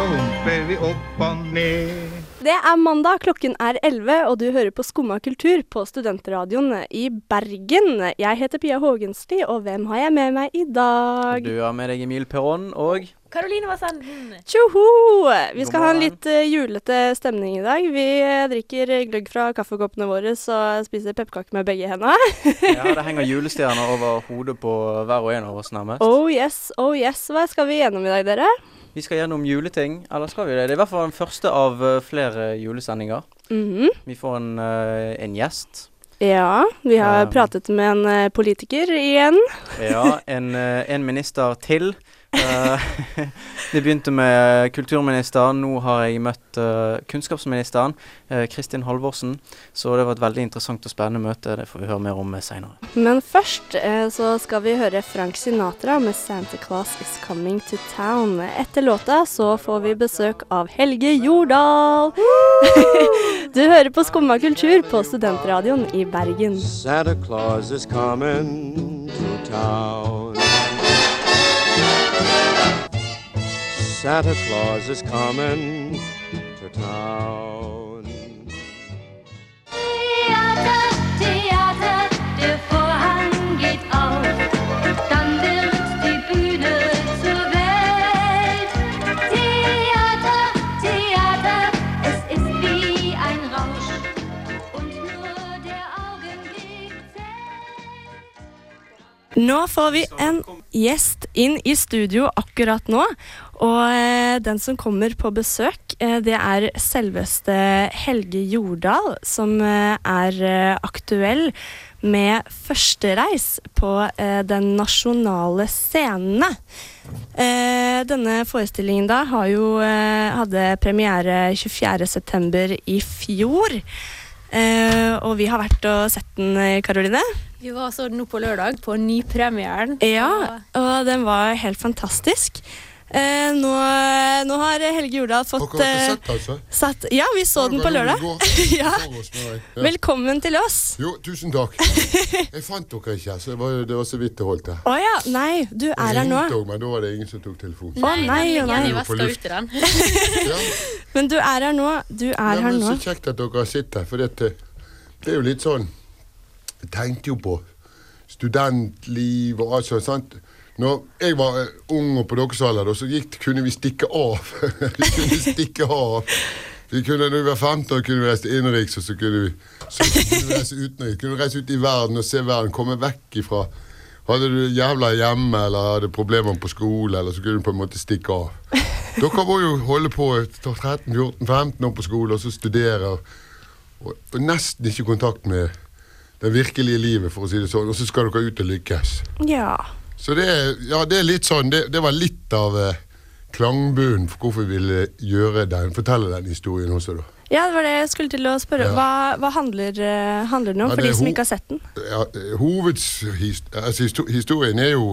så humper vi opp og ned. Det er mandag, klokken er 11, og du hører på Skumma kultur på Studentradioen i Bergen. Jeg heter Pia Hågensti, og hvem har jeg med meg i dag? Du har med deg Emil Perron og Karoline Vassanden. Tjoho! Vi skal ha en litt eh, julete stemning i dag. Vi eh, drikker gløgg fra kaffekoppene våre og spiser pepperkaker med begge hendene. Ja, det henger julestjerner over hodet på hver og en av oss, nærmest. Oh yes, oh yes. Hva skal vi gjennom i dag, dere? Vi skal gjennom juleting. Eller skal vi det? Det er i hvert fall den første av eh, flere julesendinger. Mhm. Vi får en, eh, en gjest. Ja, vi har Um. pratet med en politiker igjen. Ja, en, en minister til. Eh, det begynte med kulturministeren. Nå har jeg møtt eh, kunnskapsministeren, eh, Kristin Halvorsen. Så det var et veldig interessant og spennende møte. Det får vi høre mer om seinere. Men først så skal vi høre Frank Sinatra med 'Santa Claus Is Coming to Town'. Etter låta så får vi besøk av Helge Jordal. du hører på Skumma kultur på Studentradioen i Bergen. Santa Claus is coming to town. Santa Claus is coming to town. Theater, Theater, der Vorhang geht auf, dann wird die Bühne zur Welt. Theater, Theater, es ist wie ein Rausch und nur der Augenblick zählt. Nå får vi en gjest inn i studio akkurat nå. Og eh, den som kommer på besøk, eh, det er selveste Helge Jordal, som eh, er aktuell med førstereis på den nasjonale scenen. Eh, denne forestillingen da har jo, hadde premiere 24.9. i fjor. Eh, og vi har vært og sett den, Karoline. Vi var så nå på lørdag, på nypremieren. Ja, og den var helt fantastisk. Eh, nå, nå har Helge Jordal fått Dere har eh, sett, altså? satt Ja, vi så den på lørdag. ja. Velkommen til oss. Jo, tusen takk. Jeg fant dere ikke, så det var, det var så vidt det holdt. Å oh, ja. Nei, du er her nå. også, men da var det ingen som tok telefonen. Å nei, å nei. nei. Men du er her nå. Du er ja, her nå. Så kjekt at dere har sittet her, for det, det er jo litt sånn Jeg tenkte jo på studentliv og alt sånt. sant? Når jeg var eh, ung og på deres alder, så gikk, kunne vi stikke av. vi kunne stikke av. Vi kunne, når vi var 15 år, kunne vi reise innenriks, og så kunne vi, så kunne vi reise utenriks. Kunne reise ut i verden og se verden, komme vekk ifra Hadde du jævla hjemme eller hadde problemer på skole, eller så kunne du på en måte stikke av. Dere må jo holde på 13-14-15 år på skole, og så studere. Og, og nesten ikke kontakt med det virkelige livet, for å si det sånn. Og så skal dere ut og lykkes. Ja. Så det, ja, det er litt sånn Det, det var litt av eh, klangbunnen for hvorfor vi ville gjøre den, fortelle den historien også, da. ja, det var det jeg skulle til å spørre. Ja. Hva, hva handler, eh, handler den om, Ja, for de som ikke har sett den? Ja, Hovedhistorien altså, er jo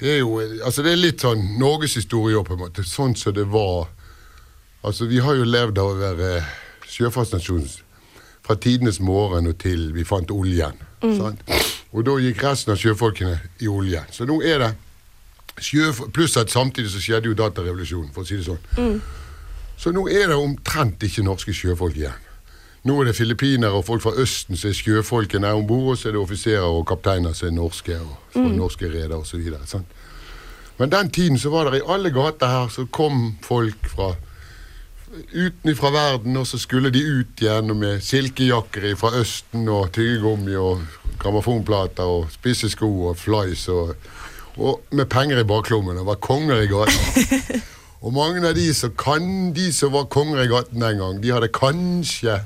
Det er jo eh, Altså, det er litt sånn norgeshistorie òg, på en måte. Sånn som det var Altså, vi har jo levd av å være sjøfartsnasjon fra tidenes morgen og til vi fant oljen. Sant? Og da gikk resten av sjøfolkene i olje. Så nå er det Pluss at samtidig så skjedde jo datarevolusjonen, for å si det sånn. Så nå er det omtrent ikke norske sjøfolk igjen. Nå er det filippinere og folk fra Østen som er sjøfolkene om bord, og så er det offiserer og kapteiner som er norske, og fra norske reder osv. Men den tiden så var det i alle gater her så kom folk fra utenfra verden, og så skulle de ut igjen med silkejakker fra Østen og tyggegummi og grammofonplater og spisse sko og flies og, og med penger i baklommen og var konger i gaten. Og mange av de som kan, de som var konger i gaten den gang, de hadde kanskje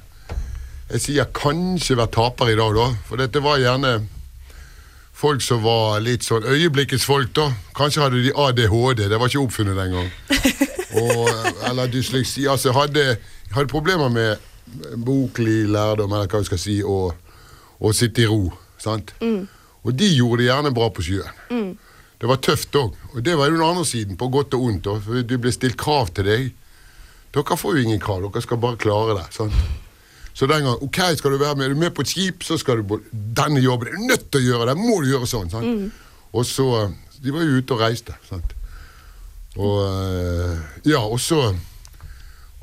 Jeg sier kanskje vært tapere i dag, da. For dette var gjerne folk som var litt sånn øyeblikkets folk, da. Kanskje hadde de ADHD, det var ikke oppfunnet den gang. Og, eller dysleksi. Altså, hadde, hadde problemer med boklig lærdom, eller hva vi skal si, og, og sitte i ro. Sant? Og de gjorde det gjerne bra på sjøen. Det var tøft òg. Og det var jo den andre siden, på godt og ondt. For det ble stilt krav til deg. Dere får jo ingen krav, dere skal bare klare det. sant? Så den gang, ok, skal du være med, er du med på et skip, så skal du på denne jobben er du nødt til å gjøre, det må du gjøre sånn. sant? Og så, De var jo ute og reiste. sant? Og eh, ja, og så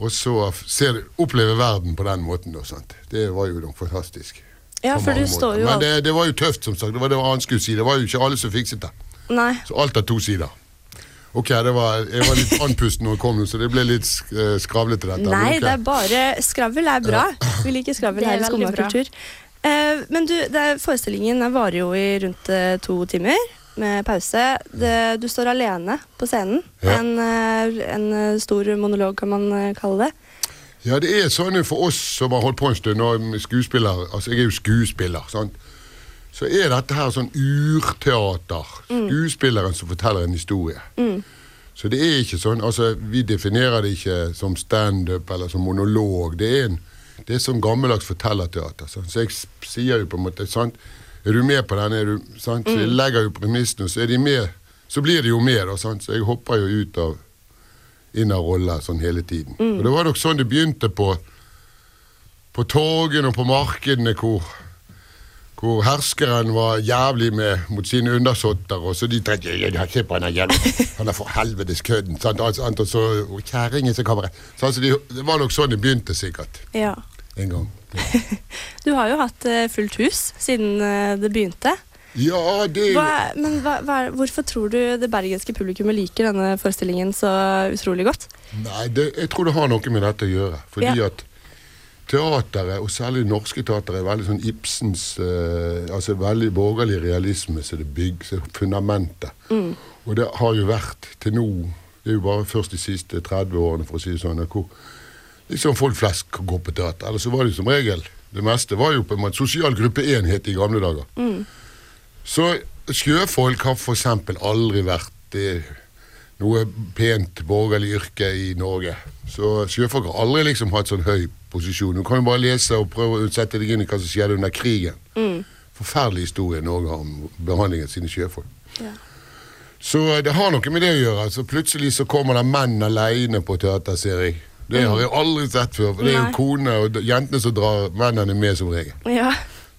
og så ser, oppleve verden på den måten. da, sant? Det var jo fantastisk. Ja, for du står jo Men det, det var jo tøft, som sagt. Det var det han skulle si. Det var jo ikke alle som fikset det. Nei. Så alt har to sider. Ok, det var, jeg var litt andpusten når jeg kom, så det ble litt eh, skravlete. dette. Nei, okay. det er bare Skravl er bra. Vi liker skravl er her i Skumma kultur. Eh, men du, det er, forestillingen varer jo i rundt eh, to timer med pause. Det, du står alene på scenen. Ja. En, eh, en eh, stor monolog, kan man kalle det. Ja, det er sånn for oss som har holdt på en stund, og skuespiller, altså jeg er jo skuespiller, sant? så er dette her sånn urteater. Skuespilleren som forteller en historie. Så det er ikke sånn, altså vi definerer det ikke som stand-up eller som monolog. Det er, en, det er sånn gammeldags fortellerteater. Sant? Så jeg sier jo på en måte, sant? er du med på denne? er du, sant? Så jeg legger jo premissene, så er de med, så blir de jo med da, sant? Så jeg hopper jo ut av inn av roller sånn hele tiden. Og det var nok sånn det begynte på på torgene og på markedene hvor hvor herskeren var jævlig med mot sine undersåtter, og så de tenkte ja, har Se på han er jævlig, han er for helvetes kødden. Sant? Og, så og kjerringen som kommer så, altså, de, Det var nok sånn det begynte, sikkert. Ja. En gang. Du har jo hatt eh, fullt hus siden eh, det begynte. Ja, det Hva, men hva, hva, hvorfor tror du det bergenske publikummet liker denne forestillingen så utrolig godt? Nei, det, jeg tror det har noe med dette å gjøre. Fordi Ja. at teateret, og særlig det norske teateret, er veldig sånn Ibsens eh, Altså veldig borgerlig realisme, som det bygger så fundamentet. Og det har jo vært til nå Det er jo bare først de siste 30 årene, for å si det sånn, hvor liksom folk flest kan gå på teater. Ellers så var det som regel Det meste var jo på en måte sosial gruppe enhet i gamle dager. Så sjøfolk har eksempel aldri vært i noe pent borgerlig yrke i Norge. Så sjøfolk har aldri liksom hatt sånn høy posisjon. Du kan jo bare lese og prøve å sette deg inn i hva som skjedde under krigen. Forferdelig historie Norge har om behandlingen av sine sjøfolk. Så det har noe med det å gjøre. Så plutselig så kommer det menn alene på teater, ser jeg. Det har jeg aldri sett før. For det er jo kone konene og jentene som drar mennene med som regel. Ja.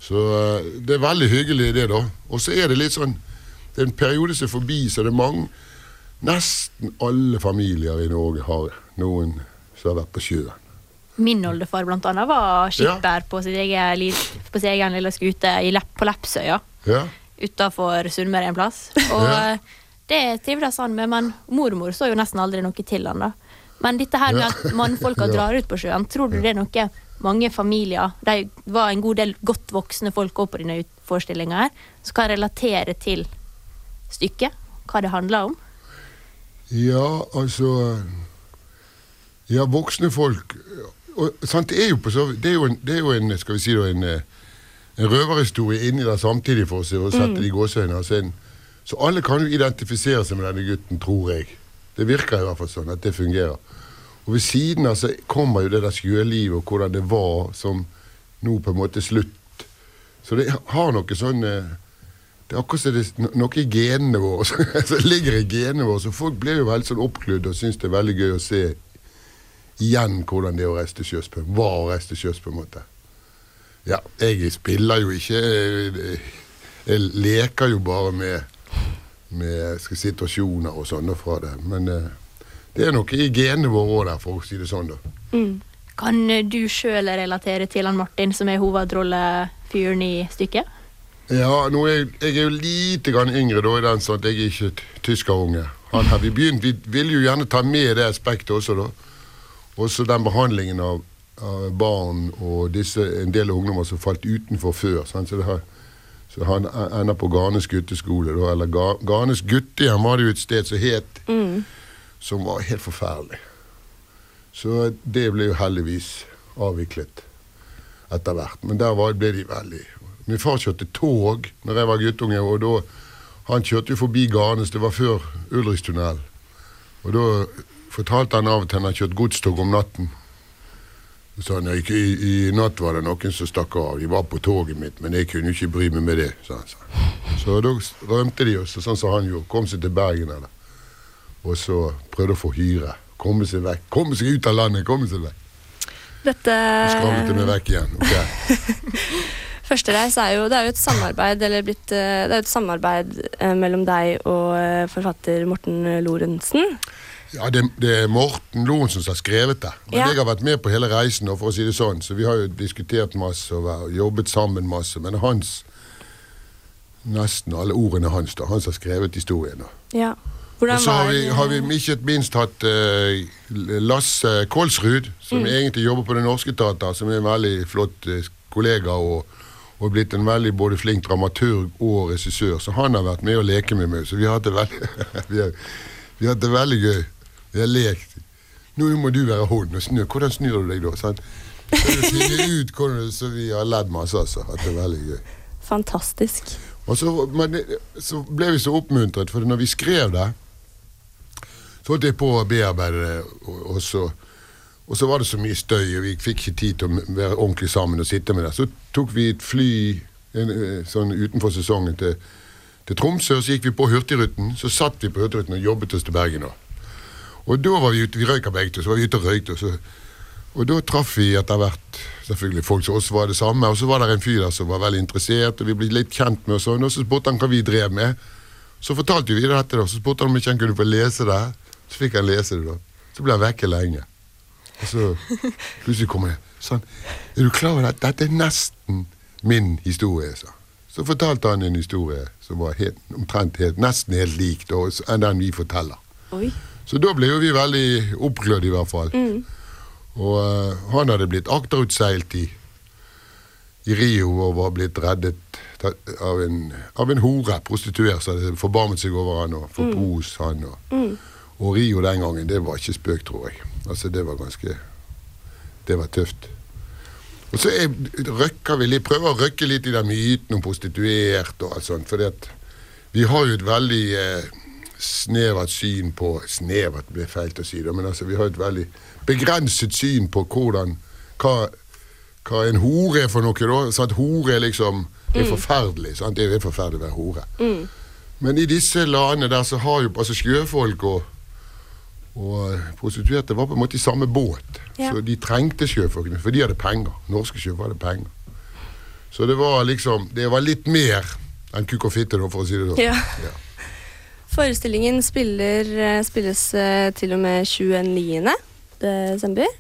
Så eh, det er veldig hyggelig det, da. Og så er det litt sånn Det er en periode som er forbi, så det er mange Nesten alle familier i Norge har noen som har vært på sjøen. Min oldefar blant annet var skipper på, sitt egen, på sin egen lille skute i Lepp, på Lepsøya. Ja? Utafor Sunnmøre en plass. Og Ja. det trivdes han med, men mormor så jo nesten aldri noe til han da. Men dette her med Ja. at mannfolka Ja. drar ut på sjøen, tror du det er noe mange familier Det var en god del godt voksne folk òg på denne forestillinga her, som kan relatere til stykket? Hva det handler om? Ja, altså Ja, voksne folk og, sant, det, er jo på så, det, er jo en, det er jo en Skal vi si en, en røverhistorie inni der samtidig, for å se- å sette det i. Altså en- så alle kan jo identifisere seg med denne gutten, tror jeg. Det virker i hvert fall sånn at det fungerer. Og ved siden av så kommer jo det der sjølivet og hvordan det var, som nå på en måte slutt. Så det har noe sånn eh, Det er akkurat som det er noe i genene våre som ligger i genene våre. Så folk blir jo veldig sånn oppglødd og syns det er veldig gøy å se igjen hvordan det er å reise til sjøs. Var å reise til sjøs, på en måte. Ja, jeg spiller jo ikke eh, Jeg leker jo bare med, med si, situasjoner og sånne fra det. Men eh, det er noe i genene våre òg der, for å si det sånn, da. Kan eh, du sjøl relatere til han Martin, som er hovedrollefyren i stykket? Ja, nå er jeg, jeg er jo lite grann yngre da, i den sånn at jeg er ikke tyskerunge. Han har vi, begynt, vi ville jo gjerne ta med det aspektet også, da. Også den behandlingen av, av barn og disse, en del ungdommer som falt utenfor før. Sant? Så, det har, så han e- ender på Garnes gutteskole, da, eller Ga, Garnes guttehjem var det jo et sted som het, som var helt forferdelig. Så det ble jo heldigvis avviklet etter hvert. Men der var, ble de veldig Min far kjørte tog når jeg var guttunge, og da Han kjørte jo forbi Garnes, det var før Ulrikstunnel. Og da fortalte han av og til han hadde kjørt godstog om natten. Så han «Nei, i, i natt var det noen som stakk av. De var på toget mitt, men jeg kunne jo ikke bry meg med det. Så han. Så da rømte de oss, sånn som han gjorde. Kom seg til Bergen. eller. Og så prøvde å få hyre. Komme seg vekk. Komme seg ut av landet. komme seg vekk. Dette Så skravlet meg vekk igjen. ok. Første reis er jo, det er jo et samarbeid eller blitt, eh, det er et samarbeid eh, mellom deg og eh, forfatter Morten Lorentzen. Ja, det, det er Morten Lorentzen som har skrevet det. Men Ja. jeg har vært med på hele reisen, for å si det sånn, så vi har jo diskutert masse og jobbet sammen masse. Men hans Nesten alle ordene hans, da. Han som har skrevet historien. da. Ja. Hvordan Og så har vi, har vi ikke minst hatt eh, Lasse Kolsrud, som Mm. egentlig jobber på Det Norske Teater, som er en veldig flott eh, kollega og, og blitt en veldig både flink dramaturg og regissør. Så han har vært med å leke med meg, så vi har hatt det veldig, vi har, vi har hatt det veldig gøy. Vi har lekt. Nå må du være hund og snu. Hvordan snur du deg da? Sant? Så finner ut hvordan, så vi har ledd masse, altså. Hatt det veldig gøy. Fantastisk. Og så, men, så ble vi så oppmuntret, for når vi skrev det, så holdt jeg på å bearbeide det, og, og, så, og så var det så mye støy, og vi fikk ikke tid til å være ordentlig sammen og sitte med det. Så tok vi et fly en, eh, sånn utenfor sesongen til, til Tromsø, og så gikk vi på Hurtigruten. Så satt vi på Hurtigruten og jobbet oss til Bergen. da. Og da var vi ute, vi røyka begge to, så var vi ute og røykte. Og, så, og da traff vi etter hvert selvfølgelig folk som også var det samme. Og så var det en fyr der som var veldig interessert, og vi ble litt kjent med oss. Og så spurte han hva vi drev med. Så fortalte vi dette, da. Så spurte han om ikke han kunne få lese det. Så fikk han lese det, da. Så ble han vekke lenge. Og så plutselig kommer det sånn Er du klar over at dette er nesten min historie? sa. Så fortalte han en historie som var helt, omtrent helt, nesten helt lik da, enn den vi forteller. Oi. Så da ble jo vi veldig oppglødd, i hvert fall. Mm. Og uh, han hadde blitt akterutseilt i, i Rio og var blitt reddet av en, av en hore, prostituert, som hadde forbarmet seg over han og forpos han. Og, Mm. Og Rio den gangen, det var ikke spøk, tror jeg. Altså, det var ganske Det var tøft. Og så er, røkker vi litt, prøver å røkke litt i den myten om prostituert og alt sånt, fordi vi har jo et veldig eh, snevert syn på Snevert blir feil å si, det, men altså, vi har et veldig begrenset syn på hvordan hva, hva en hore er for noe. da, sant? Hore er liksom er forferdelig. Sant? Det er forferdelig å være hore. Mm. Men i disse landene der så har jo altså sjøfolk og, og prostituerte var på en måte i samme båt. Ja. Så de trengte sjøfolkene, for de hadde penger. Norske sjøfolk hadde penger. Så det var liksom Det var litt mer enn kuk og fitte, for å si det sånn. Ja. Ja. Forestillingen spiller, eh, spilles eh, til og med 29. desember.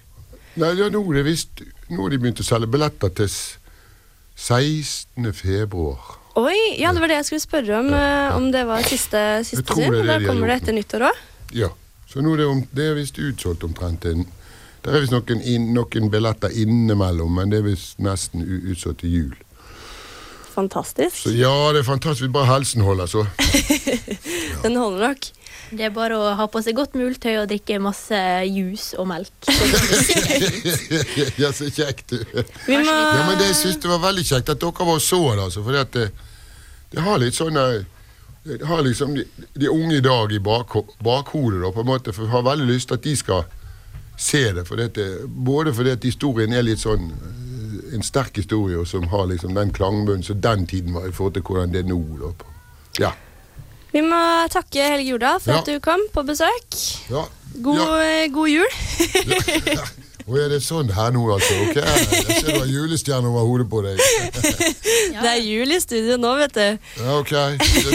Nei, ja, nå er det visst Nå har de begynt å selge billetter til 16. februar. Oi, ja, det var det jeg skulle spørre om. Ja. Om det var siste, siste det Da kommer det etter nyttår òg. Ja. Så nå er det, om, det er visst utsolgt omtrent. En, det er visst noen, noen billetter innimellom, men det er visst nesten utsolgt til jul. Fantastisk. Så ja, det er fantastisk. Bare helsen holder, så. Den holder nok. Det er bare å ha på seg godt multøy og drikke masse juice og melk. ja, så kjekt, må Ja, men det jeg synes det var veldig kjekt at dere var så det, altså. For det, det har litt sånn eh, har liksom de, de unge i dag i bakho bakhodet, da, på en måte. For har veldig lyst til at de skal se det. For dette, både fordi at historien er litt sånn eh, en sterk historie, og som har liksom den klangbunnen som den tiden var, i forhold til hvordan det er nå. Da. Ja. Vi må takke Helge Jordal for Ja. at du kom på besøk. ja. God, god jul. Og er det sånn her nå, altså? Ok, Jeg ser du har julestjerne over hodet på deg. Det er jul i studio nå, vet du. Ja, ok.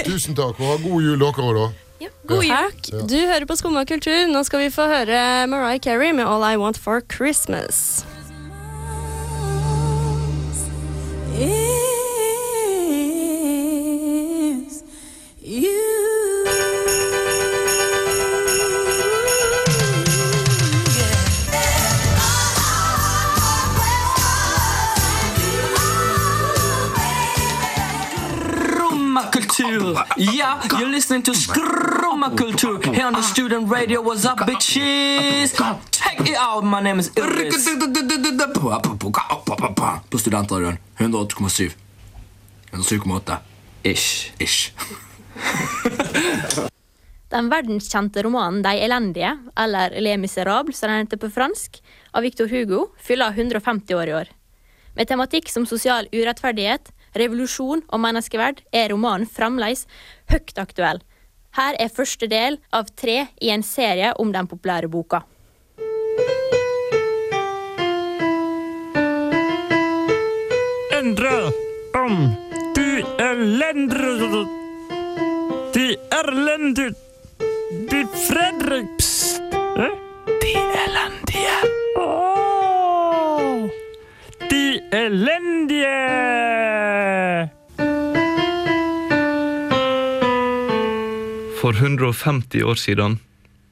Tusen takk, og ha god jul dere òg, da. Ja, god jul. Takk. Ja. Du hører på Skumma kultur. Nå skal vi få høre Mariah Carey med All I Want for Christmas. Skrummakultur. Yeah, you're listening to Skrummakultur here on the student radio. What's up, bitches? Check it out. My name is Iris. På Studentradioen 108,7. 107,8. Ish. Ish. Den verdenskjente romanen De elendige, eller Les Miserables, som den heter på fransk, av Victor Hugo, fyller 150 år i år. Med tematikk som sosial urettferdighet, revolusjon og menneskeverd er romanen fremdeles høyt aktuell. Her er første del av tre i en serie om den populære boka. Endre om de elendige De elendige De Fredriks! Eh? De elendige. Elendige! For 150 år siden,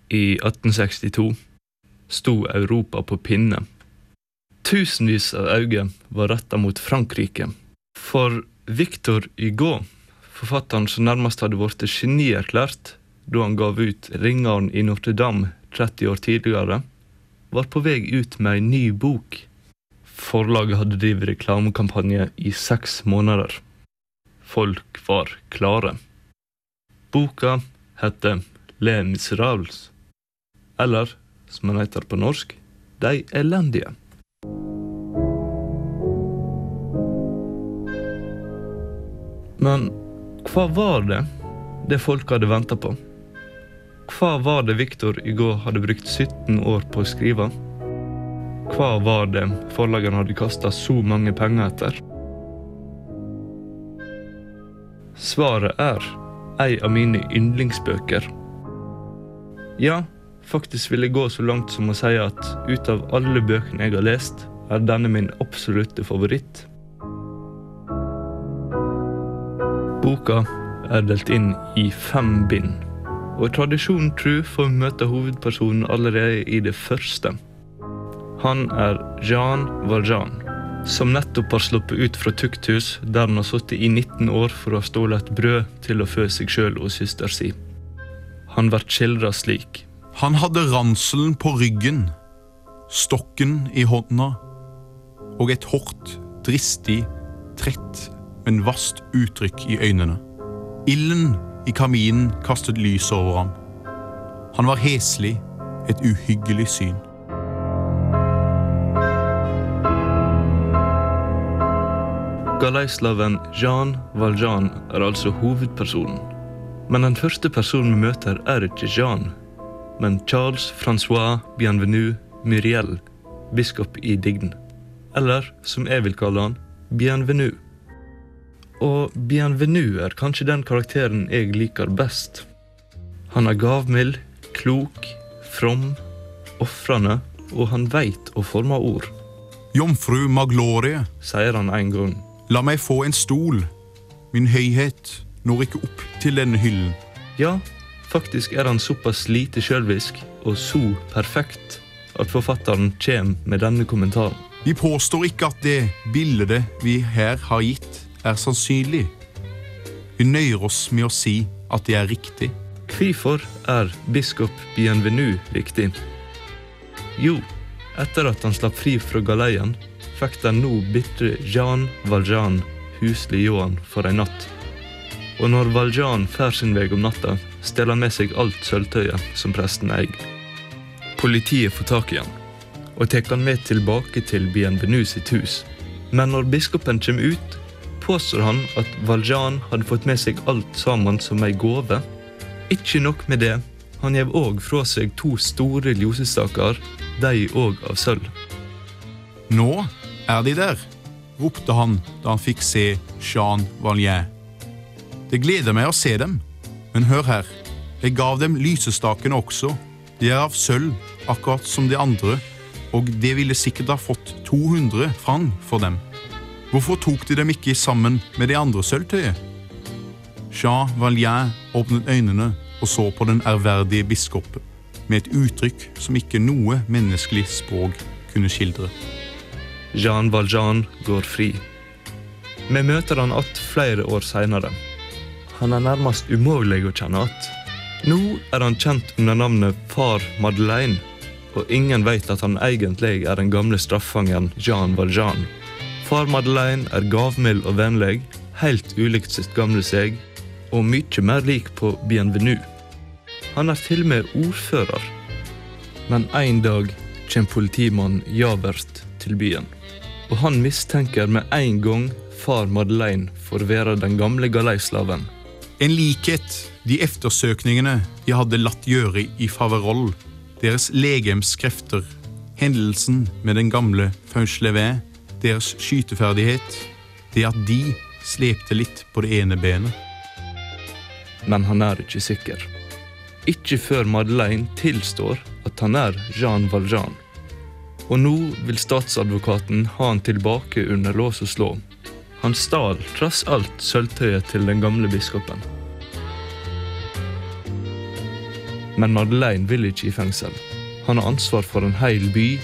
i 1862, sto Europa på pinne. Tusenvis av øyne var retta mot Frankrike. For Victor Hugo, forfatteren som nærmest hadde blitt genierklært da han gav ut 'Ringeren i Notre-Dame' 30 år tidligere, var på vei ut med en ny bok. Forlaget hadde drevet reklamekampanje i seks måneder. Folk var klare. Boka heter Les Miserables, eller som den heter på norsk, De elendige. Men hva var det det folk hadde venta på? Hva var det Viktor i går hadde brukt 17 år på å skrive? Hva var det forlagene hadde kasta så mange penger etter? Svaret er ei av mine yndlingsbøker. Ja, faktisk vil jeg gå så langt som å si at ut av alle bøkene jeg har lest, er denne min absolutte favoritt. Boka er delt inn i fem bind, og tradisjonen tru får vi møte hovedpersonen allerede i det første. Han er Jean Valjean, som nettopp har sluppet ut fra tukthus der han har sittet i 19 år for å ha stjålet et brød til å fø seg sjøl og søster si. Han blir skildra slik. Han hadde ranselen på ryggen, stokken i hånda og et hårdt, dristig, trett, men vast uttrykk i øynene. Ilden i kaminen kastet lys over ham. Han var heslig, et uhyggelig syn. Galeislaven Jean Valjean er altså hovedpersonen. Men den første personen vi møter, er ikke Jean, men Charles Francois Bienvenu Muriel, biskop i Digden. Eller, som jeg vil kalle han, Bienvenu. Og Bienvenu er kanskje den karakteren jeg liker best. Han er gavmild, klok, from, ofrende, og han veit å forme ord. Jomfru Maglorie, sier han en gang. La meg få en stol. Min høyhet når ikke opp til denne hyllen. Ja, faktisk er han såpass lite sjølvisk og så perfekt at forfatteren kommer med denne kommentaren. Vi påstår ikke at det bildet vi her har gitt, er sannsynlig. Vi nøyer oss med å si at det er riktig. Hvorfor er biskop Bienvenu viktig? Jo, etter at han slapp fri fra galeien, fikk den nå bitre Jean Valjean huslig Johan for en natt. Og når Valjean fer sin vei om natta, stjeler han med seg alt sølvtøyet som presten eier. Politiet får tak i han, og tar han med tilbake til Bienvenu sitt hus. Men når biskopen kommer ut, påstår han at Valjean hadde fått med seg alt sammen som ei gave. Ikke nok med det, han gjev òg fra seg to store ljosestaker, de òg av sølv. Nå er de der, ropte han da han fikk se Jean Valjean. Det gleder meg å se dem, men hør her, jeg gav dem lysestakene også. De er av sølv, akkurat som de andre, og det ville sikkert ha fått 200 franc for dem. Hvorfor tok de dem ikke sammen med det andre sølvtøyet? Jean Valjean åpnet øynene og så på den ærverdige biskopen med et uttrykk som ikke noe menneskelig språk kunne skildre. Jean Valjean går fri. Vi møter han att flere år seinere. Han er nærmest umulig å kjenne att. Nå er han kjent under navnet Far Madeleine, og ingen vet at han egentlig er den gamle straffangeren Jean Valjean. Far Madeleine er gavmild og vennlig, helt ulikt sitt gamle seg, og mye mer lik på Bienvenue. Han er til og med ordfører. Men en dag kommer politimannen Javert til byen, og han mistenker med en gang far Madeleine for å være den gamle galeislaven. En likhet de eftersøkningene de hadde latt gjøre i Faverolles, deres legemskrefter, hendelsen med den gamle Fauchelevet, deres skyteferdighet, det at de slepte litt på det ene benet. Men han er ikke sikker. Ikke før Madeleine tilstår at han er Jean Valjean. Og nå vil statsadvokaten ha han tilbake under lås og slå. Han stal tross alt sølvtøyet til den gamle biskopen. Men Madeleine vil ikke i fengsel. Han har ansvar for en hel by,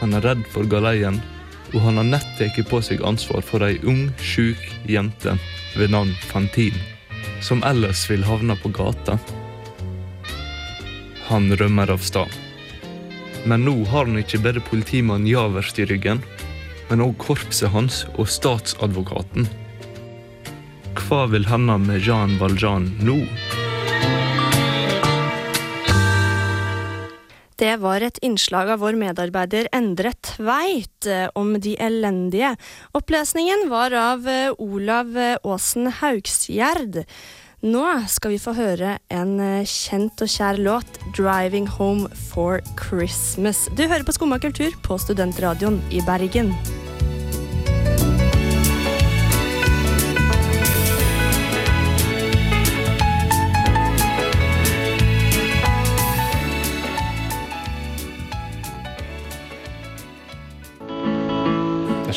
han er redd for galeien, og han har nett tatt på seg ansvar for ei ung, sjuk jente ved navn Fantine, som ellers vil havne på gata. Han rømmer av sted. Men nå har han ikke bare politimannen Javert i ryggen, men òg korpset hans og statsadvokaten. Hva vil hende med Jean Valjean nå? Det var et innslag av vår medarbeider Endre Tveit eh, om de elendige. Opplesningen var av eh, Olav eh, Aasen Haugsgjerd. Nå skal vi få høre en eh, kjent og kjær låt, 'Driving Home for Christmas'. Du hører på Skumma kultur på Studentradioen i Bergen.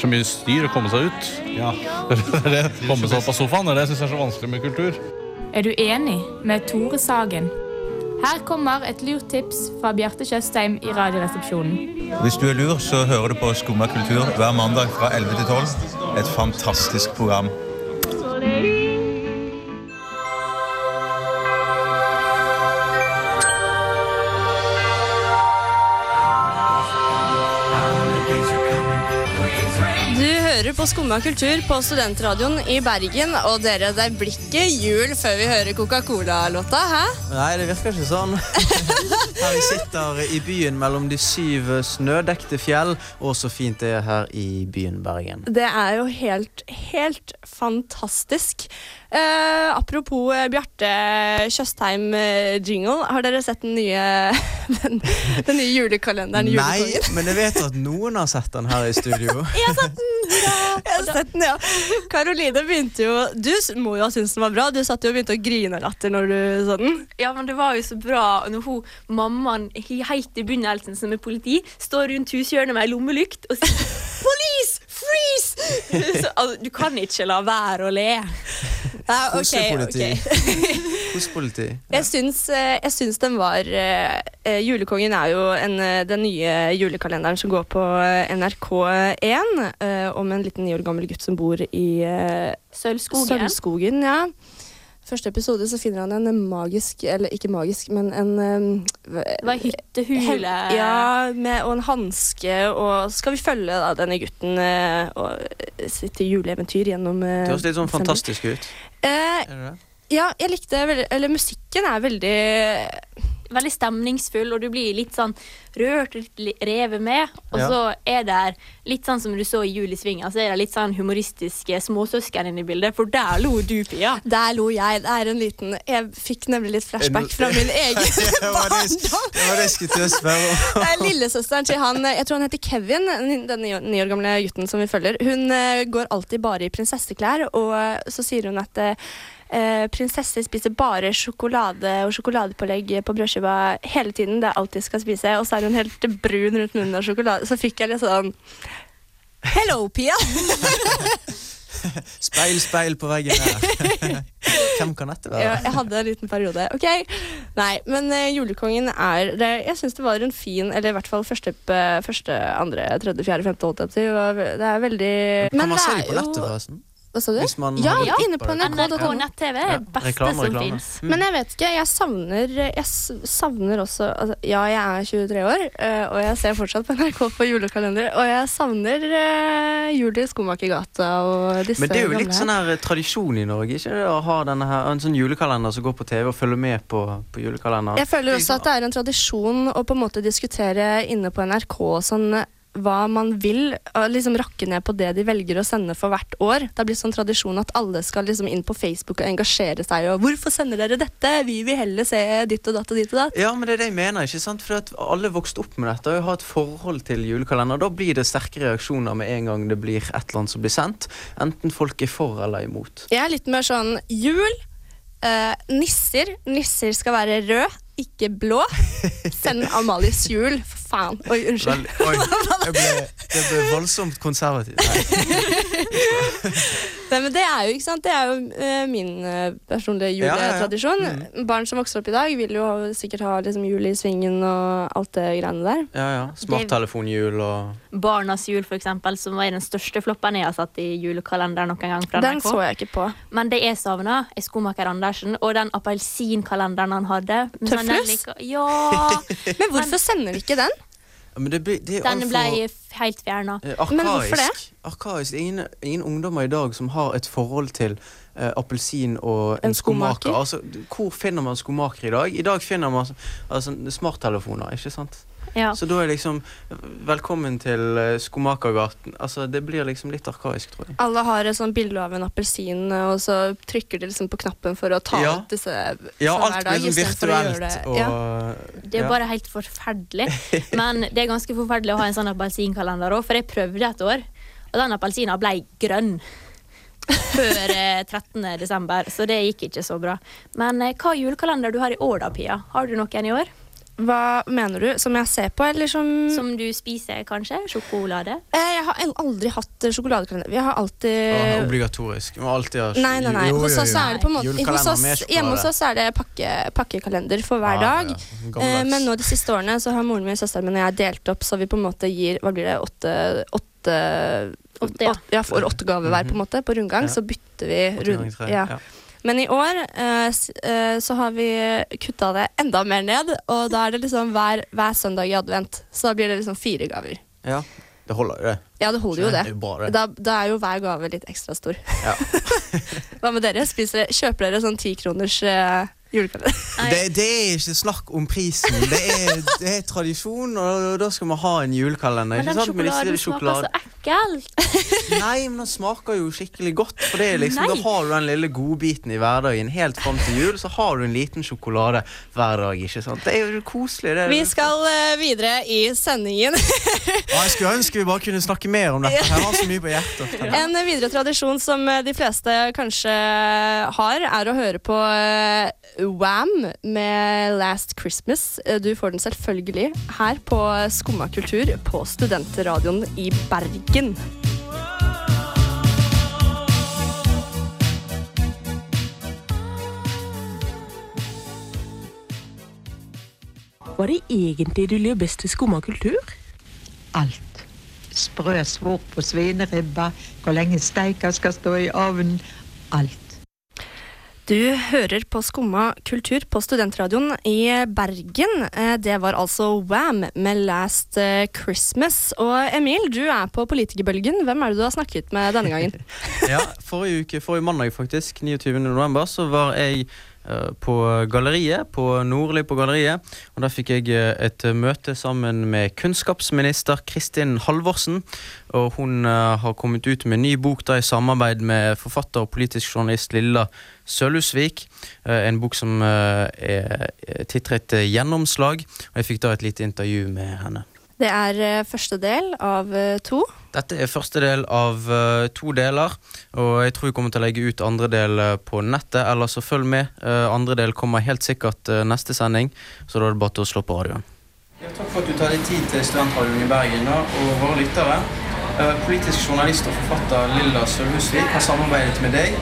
Så mye styr å komme seg ut. Ja. Er. Komme seg opp av sofaen. Det syns jeg er så vanskelig med kultur. Er du enig med Tore Sagen? Her kommer et lurt tips fra Bjarte Tjøstheim i Radioresepsjonen. Hvis du er lur, så hører du på Skumma kultur hver mandag fra 11 til 12. Et fantastisk program. Skumma kultur på Studentradioen i Bergen, og dere, det blir ikke jul før vi hører Coca-Cola-låta, hæ? Nei, det virker ikke sånn. Her vi sitter i byen mellom de syv snødekte fjell, og så fint det er her i byen Bergen. Det er jo helt, helt fantastisk. Eh, apropos uh, Bjarte Tjøstheim-jingle, har dere sett den nye, den, den nye julekalenderen? Nei, men jeg vet at noen har sett den her i studio. Jeg har sett den! Jeg har sett den, ja. Karoline begynte jo Du må jo ha syntes den var bra. Du satt jo og begynte å grine av latter når du så den. Ja, men det var jo så bra når hun, mammaen he- helt i begynnelsen som er politi, står rundt hushjørnet med ei lommelykt og sier Police! Freeze! Så, altså, du kan ikke la være å le. Ja, ok, Kosepoliti. ok. Kosepoliti. Jeg syns, eh, jeg syns den var eh, Julekongen er jo en, den nye julekalenderen som går på eh, NRK1 uh, om en liten ni år gammel gutt som bor i Sølvskogen. Sølvskogen, ja. Første episode så finner han en magisk, eller ikke magisk, men en Det var hyttehule. Ja, med, og en hanske, og så skal vi følge da, denne gutten eh, og sitt juleeventyr gjennom eh, Det høres litt sånn fantastisk ut. Eh, Er det det? Ja, jeg likte veldig Eller musikken er veldig Veldig stemningsfull, og du blir litt sånn rørt, litt revet med. Og Ja. så er det litt sånn som du så i Jul i Svinga, så er det litt sånn humoristiske småsøsken inne i bildet, for der lo du, Pia. Der lo jeg. Det er en liten Jeg fikk nemlig litt flashback fra min egen barndom. det, det var det jeg skulle til å spørre om. Er Lillesøsteren til han Jeg tror han heter Kevin, den ni år- gamle gutten som vi følger. Hun eh, går alltid bare i prinsesseklær, og eh, så sier hun at eh, prinsesser spiser bare sjokolade og sjokoladepålegg på brødskiva hele tiden. Det er alt de skal spise. Og så er hun helt brun rundt munnen av sjokolade. Så fikk jeg litt sånn Hello, Pia! Speil, speil på veggen her. Hvem kan dette være? Ja, jeg hadde en liten periode. Ok, Nei, men uh, Julekongen er det, Jeg syns det var en fin Eller i hvert fall første, første andre, tredje, fjerde, femte, åtte. Det var- det er veldig Kan man se det på nettet, forresten? Hva sa du? Hvis man ja, inne på NRK.no. NRK. Nett-TV er det beste reklame, som reklame. fins. Mm. Men jeg vet ikke, jeg savner Jeg savner også altså, Ja, jeg er 23 år, eh, og jeg ser fortsatt på NRK på julekalender. Og jeg savner uh, jul i Skomakergata og disse Men det er jo gamle litt her. sånn her tradisjon i Norge, ikke det? Å ha denne her, en sånn julekalender som går på TV og følger med på, på julekalenderen. Jeg føler også at det er en tradisjon å på en måte diskutere inne på NRK sånn hva man vil, og liksom rakke ned på det de velger å sende for hvert år. Det har blitt sånn tradisjon at alle skal liksom inn på Facebook og engasjere seg. Og 'Hvorfor sender dere dette? Vi vil heller se ditt og datt og ditt og datt'. Ja, men det er det jeg mener, ikke sant? For at alle vokste opp med dette og har et forhold til julekalender. Da blir det sterke reaksjoner med en gang det blir et eller annet som blir sendt. Enten folk er for eller imot. Jeg er litt mer sånn jul, eh, nisser. Nisser skal være rød, ikke blå. Send Amalies jul, for faen. Oi, unnskyld. Vel, oi, jeg ble, det ble voldsomt konservativt. Nei. Nei, men det er jo, ikke sant? Det er jo uh, min eh, personlige Ja, ja, ja. juletradisjon. Barn som vokser opp i dag, vil jo ha- sikkert ha liksom, jul i svingen og alt det greiene der. Ja, ja. Smarttelefonjul og Barnas jul, for eksempel, som var den største floppen jeg har satt i julekalenderen noen gang fra Den NRK. så jeg ikke på. Men det jeg savna, er Skomaker Andersen og den appelsinkalenderen han hadde. Tøflus? Ja! Men hvorfor sender de ikke den? Men det, det er Den ble f- helt fjerna. Men Arkaisk. Arkaisk. Det Arkaisk. ingen, ingen ungdommer i dag som har et forhold til eh, appelsin og en, En skomaker. skomaker. Altså, hvor finner man skomaker i dag? I dag finner man altså, smarttelefoner, ikke sant? Ja. Så da er liksom Velkommen til uh, Skomakergaten. Altså, det blir liksom litt arkaisk, tror jeg. Alle har et sånt bilde av en appelsin, og så trykker de liksom på knappen for å ta Ja. ut disse Ja, alt blir gjøre virtuelt det- og ja. Det er ja. bare helt forferdelig. Men det er ganske forferdelig å ha en sånn appelsinkalender òg, for jeg prøvde et år, og den appelsina ble grønn. Før eh, 13. desember, så det gikk ikke så bra. Men eh, hva julekalender du har i år da, Pia? Har du noen i år? Hva mener du? Som jeg ser på, eller som Som du spiser, kanskje? Sjokolade? Eh, Jeg har aldri hatt eh, sjokoladekalender. Vi har alltid og obligatorisk. Må alltid ha Nei, nei, nei. Hos oss er det på en måte hos oss. Hjemme hos oss er det pakke, pakkekalender for hver Ja, dag. ja. Eh, men nå de siste årene så har moren min, søsteren min og jeg delt opp, så vi på en måte gir Hva blir det? Åtte, åtte, Åtte, ja. åtte ja, for åtte gaver hver på en måte på rundgang. Ja. Så bytter vi rundt. rund... Ja. Men i år eh, eh, så har vi kutta det enda mer ned, og da er det liksom hver, hver søndag i advent. Så da blir det liksom fire gaver. Ja, det holder jo det. Ja, det holder jo Det. Da, da er jo hver gave litt ekstra stor. Ja. Hva med dere? Spiser, kjøper dere sånn tikroners uh, julekalender? Det, det er ikke snakk om prisen. Det er, det er tradisjon, og da skal vi ha en julekalender. Men ikke den sant? sjokoladen smaker så ekkelt. Nei, men den smaker jo skikkelig godt. For det er liksom, Da har du den lille godbiten i hverdagen helt fram til jul. Så har du en liten sjokolade hver dag. ikke sant? Det er jo koselig. Det. Vi skal uh, videre i sendingen. Ja, jeg skulle ønske vi bare kunne snakke mer om dette. Jeg har så mye på hjertet. En videre tradisjon som eh, de fleste kanskje har, er å høre på eh, Wham med Last Christmas. Eh, Du får den selvfølgelig her på Skumma kultur på Studentradioen i Bergen. Hva er det egentlig du liker best i skumma kultur? Alt. Sprø svor på svineribba, hvor lenge steika skal stå i ovnen. Alt. Du hører på Skumma kultur på Studentradioen i Bergen. Eh, Det var altså Wham med Last eh, Christmas. Og Emil, du er på politikerbølgen. Hvem er det du har snakket med denne gangen? Ja, forrige uke, forrige mandag faktisk, 29. november, så var jeg på galleriet, på Nordli på galleriet. Og da fikk jeg eh, et eh, møte sammen med kunnskapsminister Kristin Halvorsen. Og hun eh, har kommet ut med en ny bok da i samarbeid med forfatter og politisk journalist Lilla Sølhusvik. Eh, en bok som eh, er titret eh, 'Gjennomslag'. Og jeg fikk da et lite intervju med henne. Det er eh, første del av eh, to. Dette er første del av eh, to deler, og jeg tror vi kommer til å legge ut andre del på nettet. Eller så følg med. Andre del kommer helt sikkert neste sending, så da er det bare til å slå på radioen. takk for at du tar deg tid til Studentradioen i Bergen da, og våre lyttere. Politisk journalist og forfatter Lilla Sølhusvik har samarbeidet med deg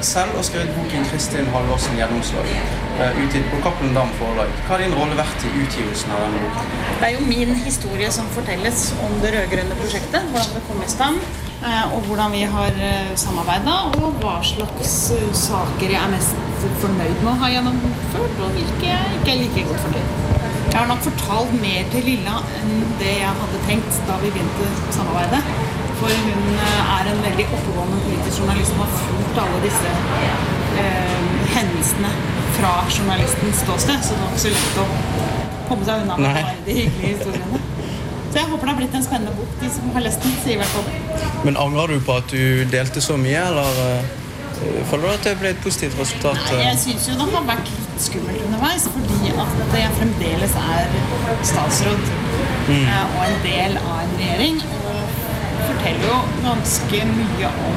selv og skrevet boken 'Kristin Halvorsen gjennomslag', eh, utgitt på Cappelen Dam forlag. Hva har din rolle vært i utgivelsen av denne boken? Det er jo min historie som fortelles om det rød-grønne prosjektet. Hvordan det kom i stand, eh, og hvordan vi har samarbeida, og hva slags eh, saker jeg er mest fornøyd med å ha gjennomført, og hvilke jeg ikke er like godt fornøyd med. Jeg har nok fortalt mer til Lilla enn det jeg hadde tenkt da vi begynte samarbeidet. For hun eh, er en veldig oppegående politisk journalist som har fulgt alle disse eh, hendelsene fra journalistens ståsted, så det var ikke så lett å komme seg unna med bare de hyggelige historiene. Så jeg håper det har blitt en spennende bok. De som har lest den, sier i hvert fall det. Men angrer du på at du delte så mye, eller eh, føler du at det ble et positivt resultat? Nei, jeg syns jo det har vært litt skummelt underveis, fordi at jeg fremdeles er statsråd Mm. eh, og en del av en regjering. Forteller jo ganske mye om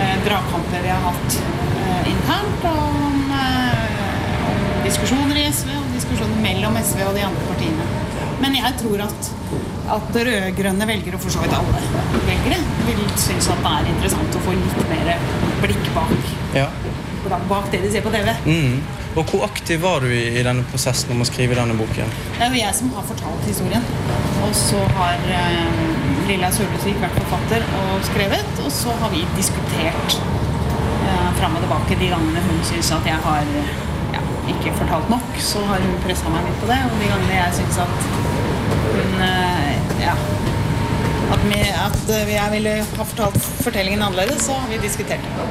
eh, dragkamper vi har hatt eh, internt, og om, eh, om diskusjoner i SV og diskusjoner mellom SV og de andre partiene. Men jeg tror at, at rød-grønne velgere, og for så vidt alle velgere, vil synes at det er interessant å få litt mer blikk bak, Ja. bak det de ser på TV. Mm. Og hvor aktiv var du i, denne prosessen om å skrive denne boken? Det er jo jeg som har fortalt historien. Og så har eh, Lilla Sølvesvik vært forfatter og skrevet. Og så har vi diskutert eh, fram og tilbake de gangene hun syns at jeg har ja, ikke fortalt nok. Så har hun pressa meg litt på det. Og de gangene jeg syns at hun eh, ja, at, vi, at eh, jeg ville ha fortalt fortellingen annerledes, så har vi diskutert det.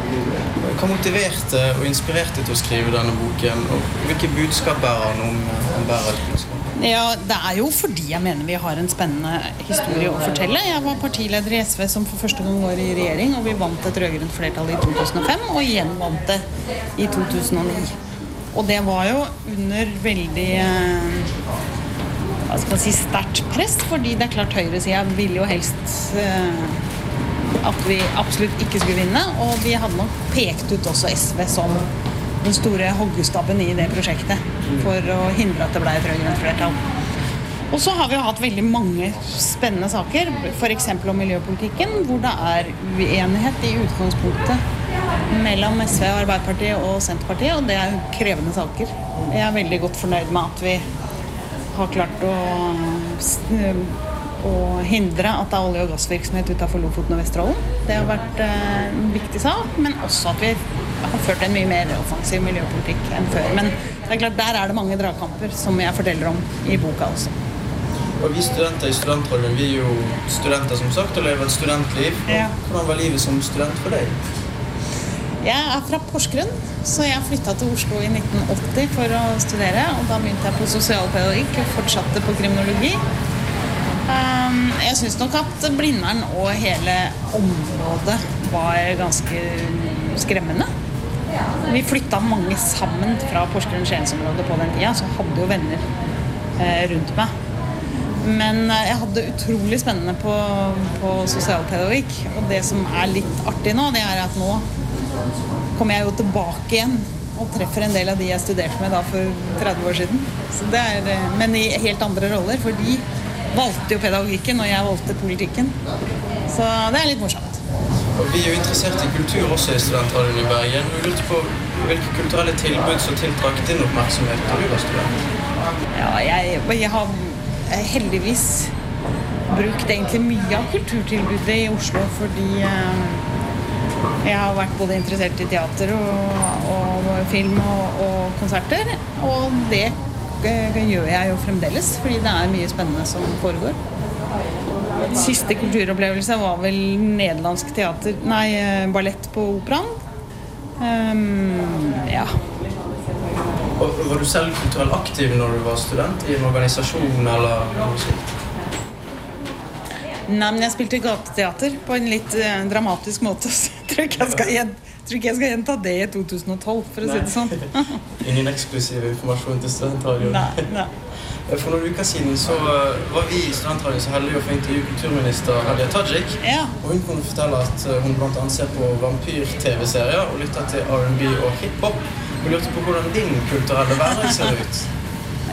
Hva motiverte og inspirerte til å skrive denne boken? Og hvilke budskap bærer han om, om bærekunstner? Ja, Det er jo fordi jeg mener vi har en spennende historie å fortelle. Jeg var partileder i SV som for første gang var i regjering, og vi vant et rød-grønt flertall i 2005, og igjen vant det i 2009. Og det var jo under veldig skal si, sterkt press, fordi det er klart høyresida ville jo helst eh, at vi absolutt ikke skulle vinne, og vi hadde nok pekt ut også SV som den store hoggestabben i det prosjektet for å hindre at det ble et rød-grønt flertall. Og så har vi hatt veldig mange spennende saker, f.eks. om miljøpolitikken, hvor det er uenighet i utgangspunktet mellom SV Arbeiderpartiet og Senterpartiet, og det er krevende saker. Jeg er veldig godt fornøyd med at vi har klart å, å hindre at det er olje- og gassvirksomhet utenfor Lofoten og Vesterålen. Det har vært eh, en viktig sak, men også at vi har ført en mye mer offensiv miljøpolitikk enn før. Men det er klart, der er det mange dragkamper som jeg forteller om i boka også. Og Vi studenter i studentradioen vi er jo studenter som sagt og lever et studentliv. Hvordan var livet som student for deg? Jeg er fra Porsgrunn, så jeg flytta til Oslo i 1980 for å studere. Og da begynte jeg på sosialpedagogikk og fortsatte på kriminologi. Um, jeg syns nok at Blindern og hele området var ganske skremmende. Vi flytta mange sammen fra Porsgrunn-Skiensområdet på den tida, så hadde jo venner eh, rundt meg. Men eh, jeg hadde det utrolig spennende på, på sosialpedagogikk. Og det som er litt artig nå, det er at nå kommer jeg jo tilbake igjen og treffer en del av de jeg studerte med da for 30 år siden. Så det er, eh, men i helt andre roller, for de valgte jo pedagogikken, og jeg valgte politikken. Så det er litt morsomt. Og Vi er jo interessert i kultur også i studentradioen i Bergen. Vi lurte på hvilke kulturelle tilbud som tiltrakk din oppmerksomhet da du var student? Ja, jeg, jeg har heldigvis brukt egentlig mye av kulturtilbudet i Oslo fordi eh, jeg har vært både interessert i teater og, og film og, og konserter. Og det eh, gjør jeg jo fremdeles, fordi det er mye spennende som foregår. Siste kulturopplevelse var vel nederlandsk teater Nei, eh, ballett på Operaen. Um, ja. Var du selv kulturelt aktiv når du var student? I en organisasjon eller noe sånt? Nei, men jeg spilte gateteater på en litt eh, dramatisk måte. Tror ikke jeg skal, gjen, tror ikke jeg skal gjenta det i 2012, for å si det sånn. Ingen eksklusiv informasjon til studentradioen? Nei. For noen uker siden så uh, var vi i studentradioen så heldige å få intervjue kulturminister Hadia Tajik. Og hun kunne fortelle at uh, hun annet ser på vampyr-TV-serier og lytter til R&B og hiphop. Og lurte på hvordan din kulturelle hverdag ser ut.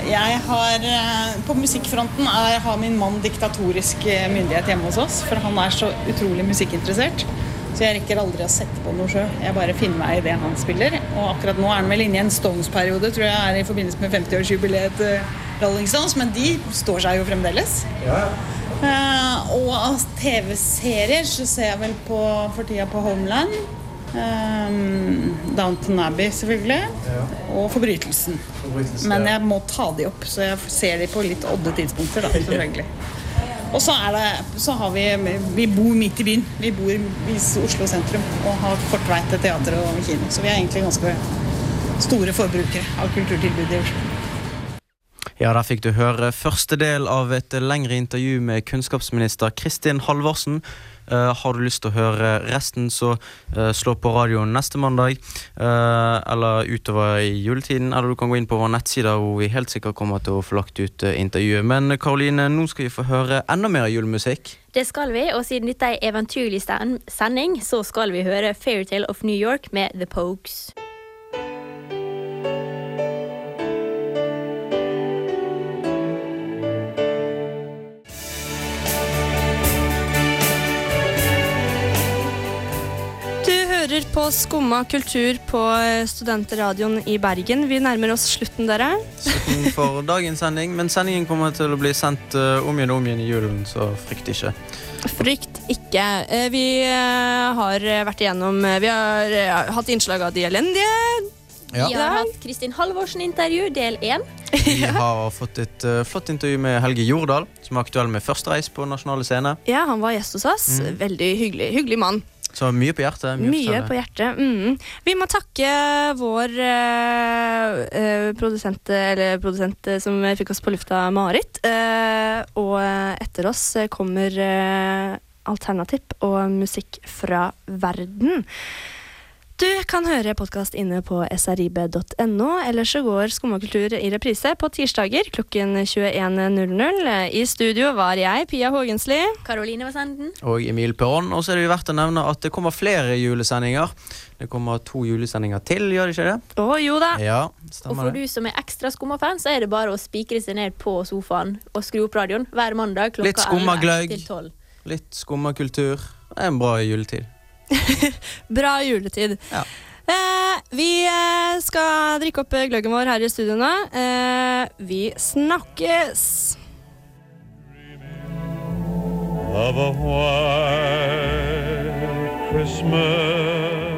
Jeg har, eh, På musikkfronten er, har min mann diktatorisk eh, myndighet hjemme hos oss, for han er så utrolig musikkinteressert. Så jeg rekker aldri å sette på noe sjøl. Jeg bare finner meg i det han spiller. Og akkurat nå er han vel inne i en Stones-periode, tror jeg er i forbindelse med 50-årsjubileet til Rolling Stones, men de står seg jo fremdeles. Ja. Uh, og av TV-serier så ser jeg vel på for tida på Homeland. Um, Downton Abbey, selvfølgelig. Og Forbrytelsen. Men jeg må ta de opp, så jeg ser de på litt odde tidspunkter. da, selvfølgelig. Og så, er det, så har vi Vi bor midt i byen. Vi bor i Oslo sentrum og har kort vei til teater og kino. Så vi er egentlig ganske store forbrukere av kulturtilbud i Oslo. Ja, Der fikk du høre første del av et lengre intervju med kunnskapsminister Kristin Halvorsen. Eh, har du lyst til å høre resten, så eh, slå på radioen neste mandag. eh, eller utover i juletiden. Eller du kan gå inn på vår nettside hvor vi helt sikkert kommer til å få lagt ut intervjuet. Men Karoline, nå skal vi få høre enda mer julemusikk. Det skal vi, og siden dette er en eventyrlig sending, så skal vi høre Fairytale of New York med The Pokes. Hører på Skumma kultur på eh, Studentradioen i Bergen. Vi nærmer oss slutten, dere. Slutten for dagens sending. Men sendingen kommer til å bli sendt eh, om igjen og om igjen i julen, så frykt ikke. Frykt ikke. Eh, Vi har vært igjennom Vi har hatt innslag av de elendige. Ja. Vi har hatt Kristin Halvorsen-intervju, del én. Vi har fått et flott intervju med Helge Jordal, som er aktuell med første reis på nasjonale scene. Ja, han var gjest hos oss. Mm. Veldig hyggelig, hyggelig mann. Så mye på hjertet. Mye mye på hjertet. Mm. Vi må takke vår eh, produsent, eller produsent eh, som fikk oss på lufta, Marit. Eh, og etter oss kommer eh, Alternativ og musikk fra verden. Du kan høre podkast inne på srib.no, eller så går Skummakultur i reprise på tirsdager klokken 21.00. I studio var jeg, Pia Hågensli. Karoline Vassenden. Og Emil Perron. Og så er det jo verdt å nevne at det kommer flere julesendinger. Det kommer to julesendinger til, gjør det ikke det? Å jo da. Ja, Og for det. du som er ekstra Skumma-fan, så er det bare å spikre seg ned på sofaen og skru opp radioen hver mandag klokka Litt 11 til 12. Litt skummakultur. Det er en bra juletid. Bra juletid. Eh, vi eh, skal drikke opp eh, gløggen vår her i studio nå. Eh, vi snakkes! of a white Christmas